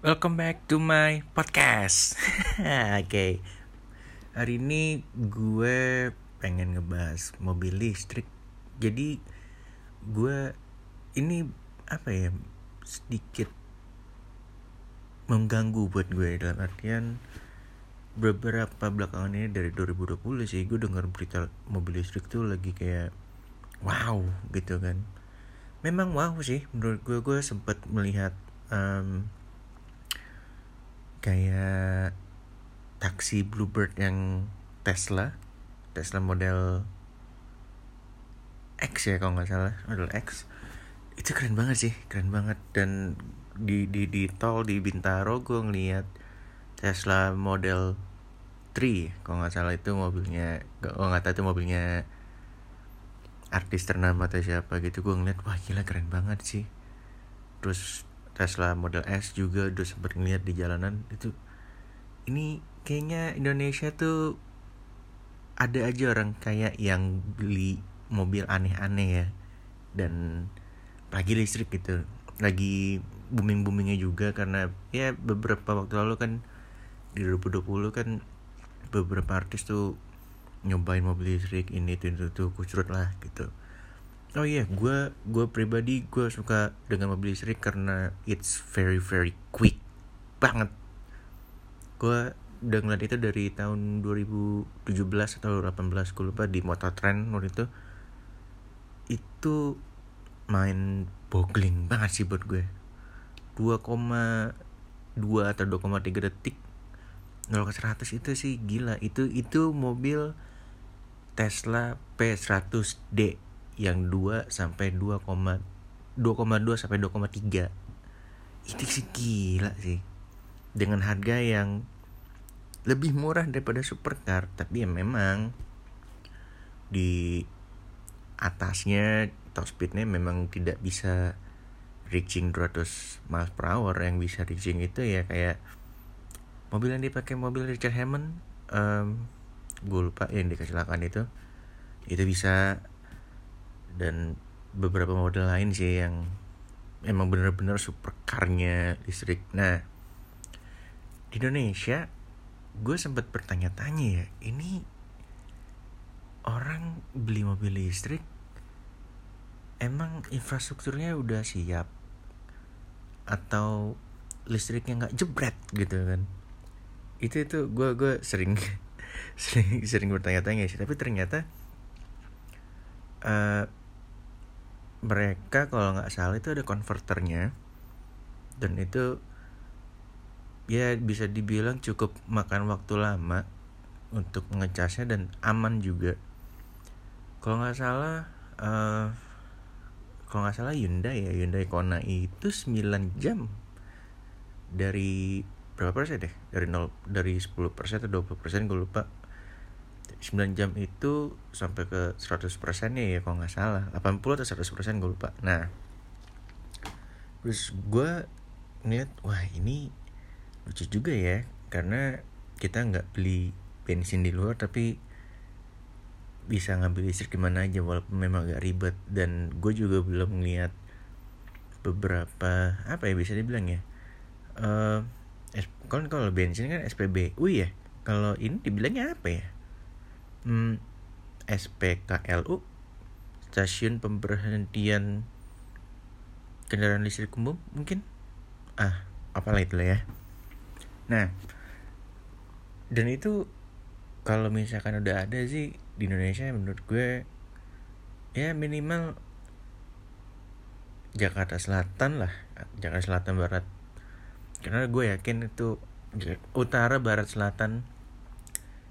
Welcome back to my podcast. Oke. Hari ini gue pengen ngebahas mobil listrik. Jadi gue ini apa ya sedikit mengganggu buat gue dalam artian beberapa belakangan ini dari 2020 sih gue dengar berita mobil listrik tuh lagi kayak wow gitu kan. Memang wow sih menurut gue gue sempat melihat um, kayak taksi Bluebird yang Tesla. Tesla model X ya kalau nggak salah. Model X. Itu keren banget sih keren banget. Dan di di di tol di Bintaro gue ngeliat Tesla model 3 kalau nggak salah itu mobilnya. Kalau nggak tahu itu mobilnya artis ternama atau siapa gitu. Gue ngeliat wah gila keren banget sih. Terus Tesla Model S juga udah sempet ngeliat di jalanan itu ini kayaknya Indonesia tuh ada aja orang kayak yang beli mobil aneh-aneh ya dan pagi listrik gitu. Lagi booming boomingnya juga karena ya beberapa waktu lalu kan di 2020 kan beberapa artis tuh nyobain mobil listrik ini itu itu tuh kucurut lah gitu oh iya yeah, gue gue pribadi gue suka dengan mobil listrik karena it's very very quick banget. Gue udah ngeliat itu dari tahun 2017 atau 18 gue lupa di motor trend waktu itu. Itu main boggling banget sih buat gue. 2,2 atau 2,3 detik 0 ke 100 itu sih gila. Itu itu mobil Tesla P100D yang 2 sampai 2, 2,2 sampai 2,3 itu sih gila sih. Dengan harga yang lebih murah daripada supercar tapi ya memang di atasnya top speednya memang tidak bisa reaching 200 miles per hour. Yang bisa reaching itu ya kayak mobil yang dipakai mobil Richard Hammond um, gue lupa yang dikecelakaan itu. Itu bisa dan beberapa model lain sih yang emang bener-bener supercarnya listrik. Nah di Indonesia gue sempat bertanya-tanya ya ini orang beli mobil listrik emang infrastrukturnya udah siap? Atau listriknya nggak jebret gitu kan? Itu itu gue gue sering sering sering bertanya-tanya sih. Tapi ternyata uh, mereka kalau nggak salah itu ada konverternya dan itu ya bisa dibilang cukup makan waktu lama untuk ngecasnya dan aman juga. Kalau nggak salah uh, kalau nggak salah Hyundai ya Hyundai Kona itu 9 jam. Dari berapa persen deh dari 0 dari 10 persen atau 20 persen gue lupa 9 jam itu sampai ke 100% ya kalau nggak salah. 80 atau 100% gue lupa. Nah terus gue ngeliat wah ini lucu juga ya karena kita nggak beli bensin di luar tapi bisa ngambil listrik gimana aja walaupun memang agak ribet. Dan gue juga belum ngeliat beberapa apa ya bisa dibilang ya uh, kalau kalau bensin kan SPBU ya? Kalau ini dibilangnya apa ya hmm, SPKLU stasiun pemberhentian kendaraan listrik umum mungkin? Ah apalah itu ya. Nah dan itu kalau misalkan udah ada sih di Indonesia menurut gue ya minimal Jakarta Selatan lah Jakarta Selatan Barat. Karena gue yakin itu utara barat selatan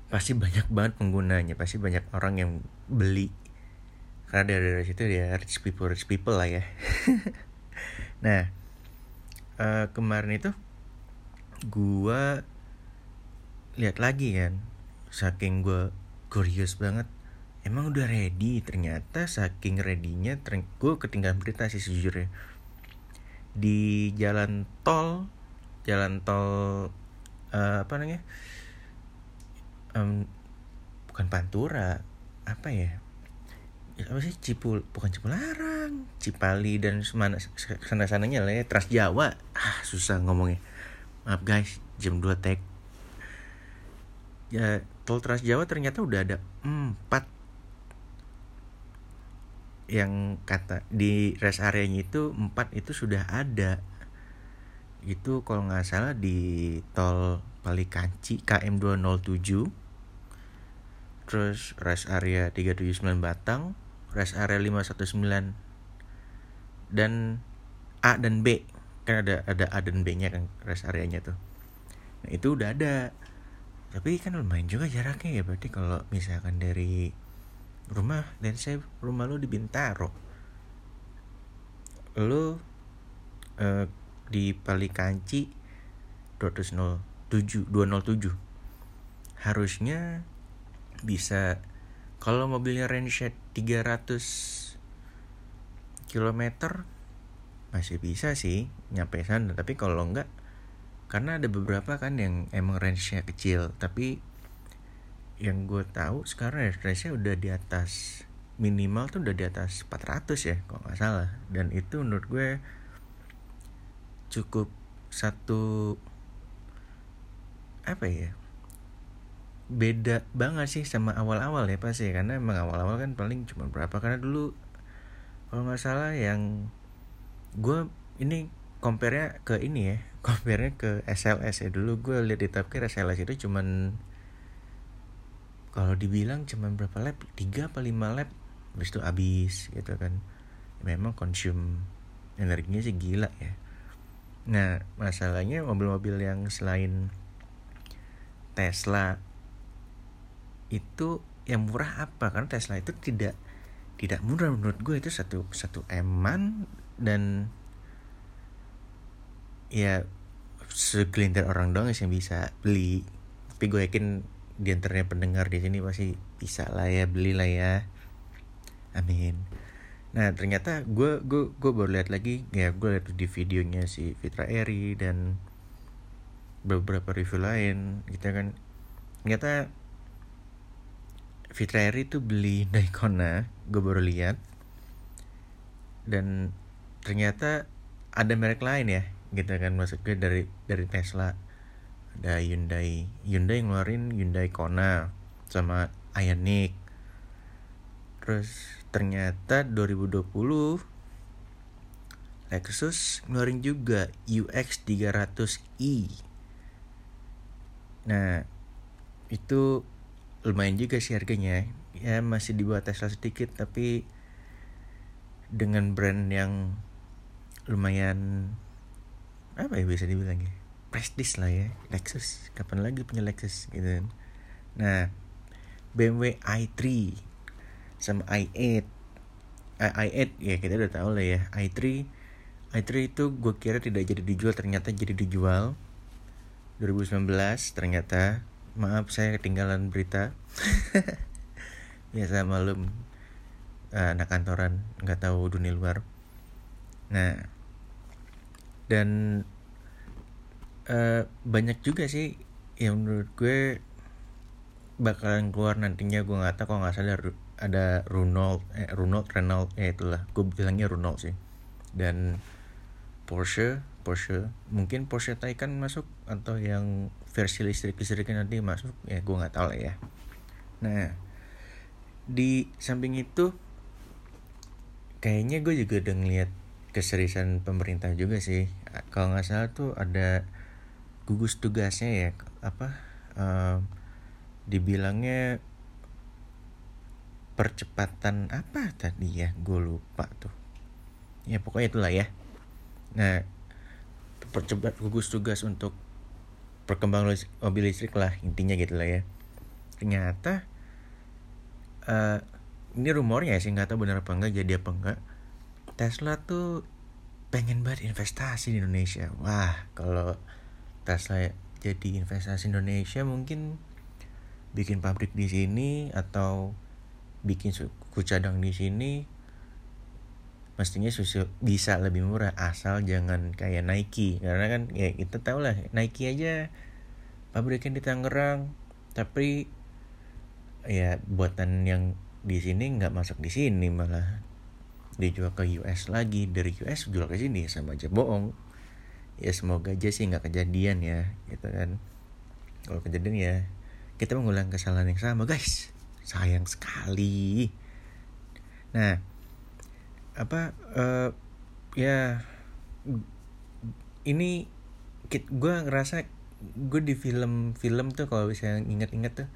pasti banyak banget penggunanya pasti banyak orang yang beli. Karena dari, dari situ ya rich people rich people lah ya. Nah uh, kemarin itu gua lihat lagi kan saking gua curious banget emang udah ready? Ternyata saking readynya gue ketinggalan berita sih sejujurnya. Di jalan tol jalan tol uh, apa namanya um, bukan Pantura apa ya? Apa sih? Cipul bukan Cipularang Cipali dan mana sana sananya lah ya Tras Jawa. Ah susah ngomongnya. Maaf guys jam 2 tag ya tol Trans Jawa ternyata udah ada empat. Yang kata di rest areanya itu empat itu sudah ada itu kalau nggak salah di tol Palikanci KM 207 terus rest area 379 Batang rest area 519 dan A dan B kan ada ada A dan B nya kan rest areanya tuh. Nah itu udah ada. Tapi kan lumayan juga jaraknya ya berarti kalau misalkan dari rumah dan saya rumah lu di Bintaro. Lu uh, di Palikanci 207 207 harusnya bisa. Kalau mobilnya range 300 km masih bisa sih nyampe sana. Tapi kalau enggak karena ada beberapa kan yang emang range-nya kecil. Tapi yang gue tahu sekarang range-nya udah di atas minimal tuh udah di atas 400 ya kalau nggak salah. Dan itu menurut gue cukup satu apa ya beda banget sih sama awal-awal ya pasti karena emang awal-awal kan paling cuma berapa karena dulu kalau nggak salah yang gue ini compare ke ini ya compare ke SLS ya. Dulu gue lihat di Tapkir SLS itu cuman kalau dibilang cuman berapa lap tiga apa lima lap habis itu habis gitu kan. Memang konsum energinya sih gila ya nah masalahnya mobil-mobil yang selain Tesla itu yang murah apa? Karena Tesla itu tidak tidak murah menurut gue. Itu satu satu eman dan ya segelintir orang doang yang bisa beli. Tapi gue yakin di antaranya pendengar di sini pasti bisa lah ya beli lah ya. Amin nah ternyata gue gue gue baru lihat lagi ya gue lihat di videonya si Fitra Eri dan beberapa review lain gitu kan. Ternyata Fitra Eri tuh beli Daycona gue baru lihat. Dan ternyata ada merek lain ya gitu kan. Maksudnya dari dari Tesla. Ada Hyundai Hyundai ngeluarin Hyundai Kona sama Ioniq. Terus ternyata 2020 Lexus ngeluarin juga UX 300i nah itu lumayan juga sih harganya. Ya masih di bawah Tesla sedikit tapi dengan brand yang lumayan apa ya bisa dibilang ya prestis lah ya Lexus. Kapan lagi punya Lexus gitu kan. Nah BMW i3 sama i8 i8 ya kita udah tahu lah ya. I3 i3 itu gue kira tidak jadi dijual ternyata jadi dijual. 2019 ternyata. Maaf saya ketinggalan berita. Biasa malum anak kantoran nggak tahu dunia luar. Nah dan uh, banyak juga sih yang menurut gue bakalan keluar nantinya gue nggak tahu kalau nggak salah ada Renault eh, Renault Renault ya itulah. Gue bilangnya Renault sih. Dan Porsche Porsche. Mungkin Porsche Taycan masuk atau yang versi listrik listriknya nanti masuk ya gue nggak tahu lah ya. Nah di samping itu kayaknya gue juga udah ngeliat keseriusan pemerintah juga sih. Kalau nggak salah tuh ada gugus tugasnya ya apa uh, dibilangnya percepatan apa tadi ya? Gue lupa tuh. Ya pokoknya itulah ya. Nah percepat gugus tugas untuk perkembangan mobil listrik lah intinya gitu lah ya. Ternyata uh, ini rumornya sih nggak tahu benar apa enggak jadi apa enggak Tesla tuh pengen banget investasi di Indonesia. Wah, kalau Tesla jadi investasi Indonesia mungkin bikin pabrik di sini atau bikin suku cadang di sini mestinya susu bisa lebih murah asal jangan kayak Nike. Karena kan ya kita tahu lah Nike aja pabriknya di Tangerang. Tapi ya buatan yang di sini nggak masuk di sini malah. Dijual ke US lagi dari US jual ke sini sama aja bohong. Ya semoga aja sih nggak kejadian ya gitu kan. Kalau kejadian ya kita mengulang kesalahan yang sama guys sayang sekali. Nah apa uh, ya ini gue ngerasa gue di film-film tuh kalau bisa inget-inget tuh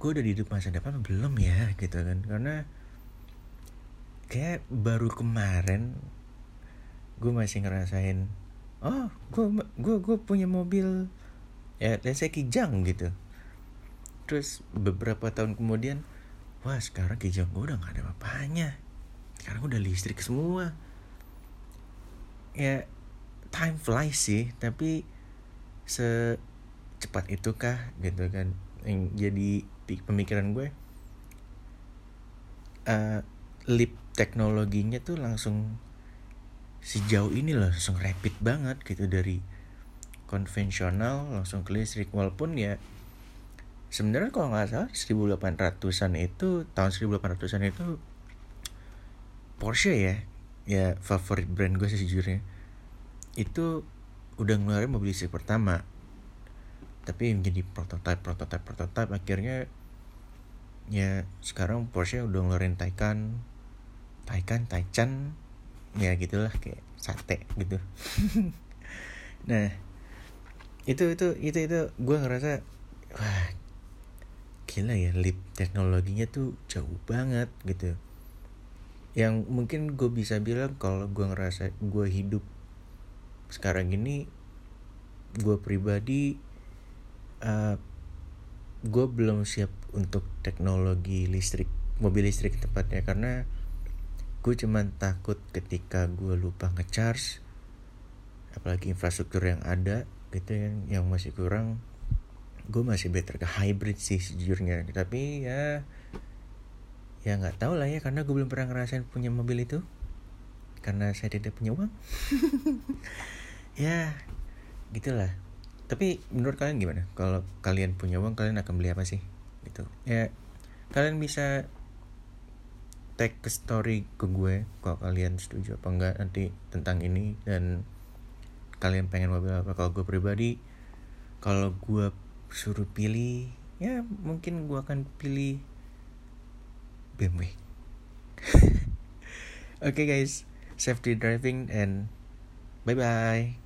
gue udah di hidup masa depan belum ya gitu kan. Karena kayak baru kemarin gue masih ngerasain oh gue gue gue punya mobil ya let's say kijang gitu terus beberapa tahun kemudian wah sekarang kijang gue udah gak ada apa-apanya. Sekarang udah listrik semua. Ya time flies sih tapi secepat itukah gitu kan yang jadi pemikiran gue? Uh, leap teknologinya tuh langsung sejauh ini loh langsung rapid banget gitu dari konvensional langsung ke listrik. Walaupun ya sebenarnya kalau nggak salah 1800-an itu tahun 1800-an itu Porsche ya ya favorit brand gue sejujurnya. Itu udah ngeluarin mobil listrik pertama. Tapi menjadi prototype prototype prototype akhirnya ya sekarang Porsche udah ngeluarin Taycan Taycan Taycan ya gitulah kayak sate gitu. Nah itu itu itu itu gue ngerasa wah gila ya leap teknologinya tuh jauh banget gitu. Yang mungkin gue bisa bilang kalau gue ngerasa gue hidup sekarang ini gue pribadi uh, gue belum siap untuk teknologi listrik mobil listrik tepatnya. Karena gue cuman takut ketika gue lupa ngecharge apalagi infrastruktur yang ada gitu yang yang masih kurang gue masih better ke hybrid sih sejujurnya. Tapi ya ya nggak tahu lah ya karena gue belum pernah ngerasain punya mobil itu. Karena saya tidak punya uang. Ya gitulah. Tapi menurut kalian gimana? Kalau kalian punya uang kalian akan beli apa sih? Gitu. Ya kalian bisa tag ke story ke gue kalau kalian setuju apa enggak nanti tentang ini dan kalian pengen mobil apa. Kalau gue pribadi kalau gue suruh pilih ya mungkin gue akan pilih BMW. okay guys, safety driving and bye bye.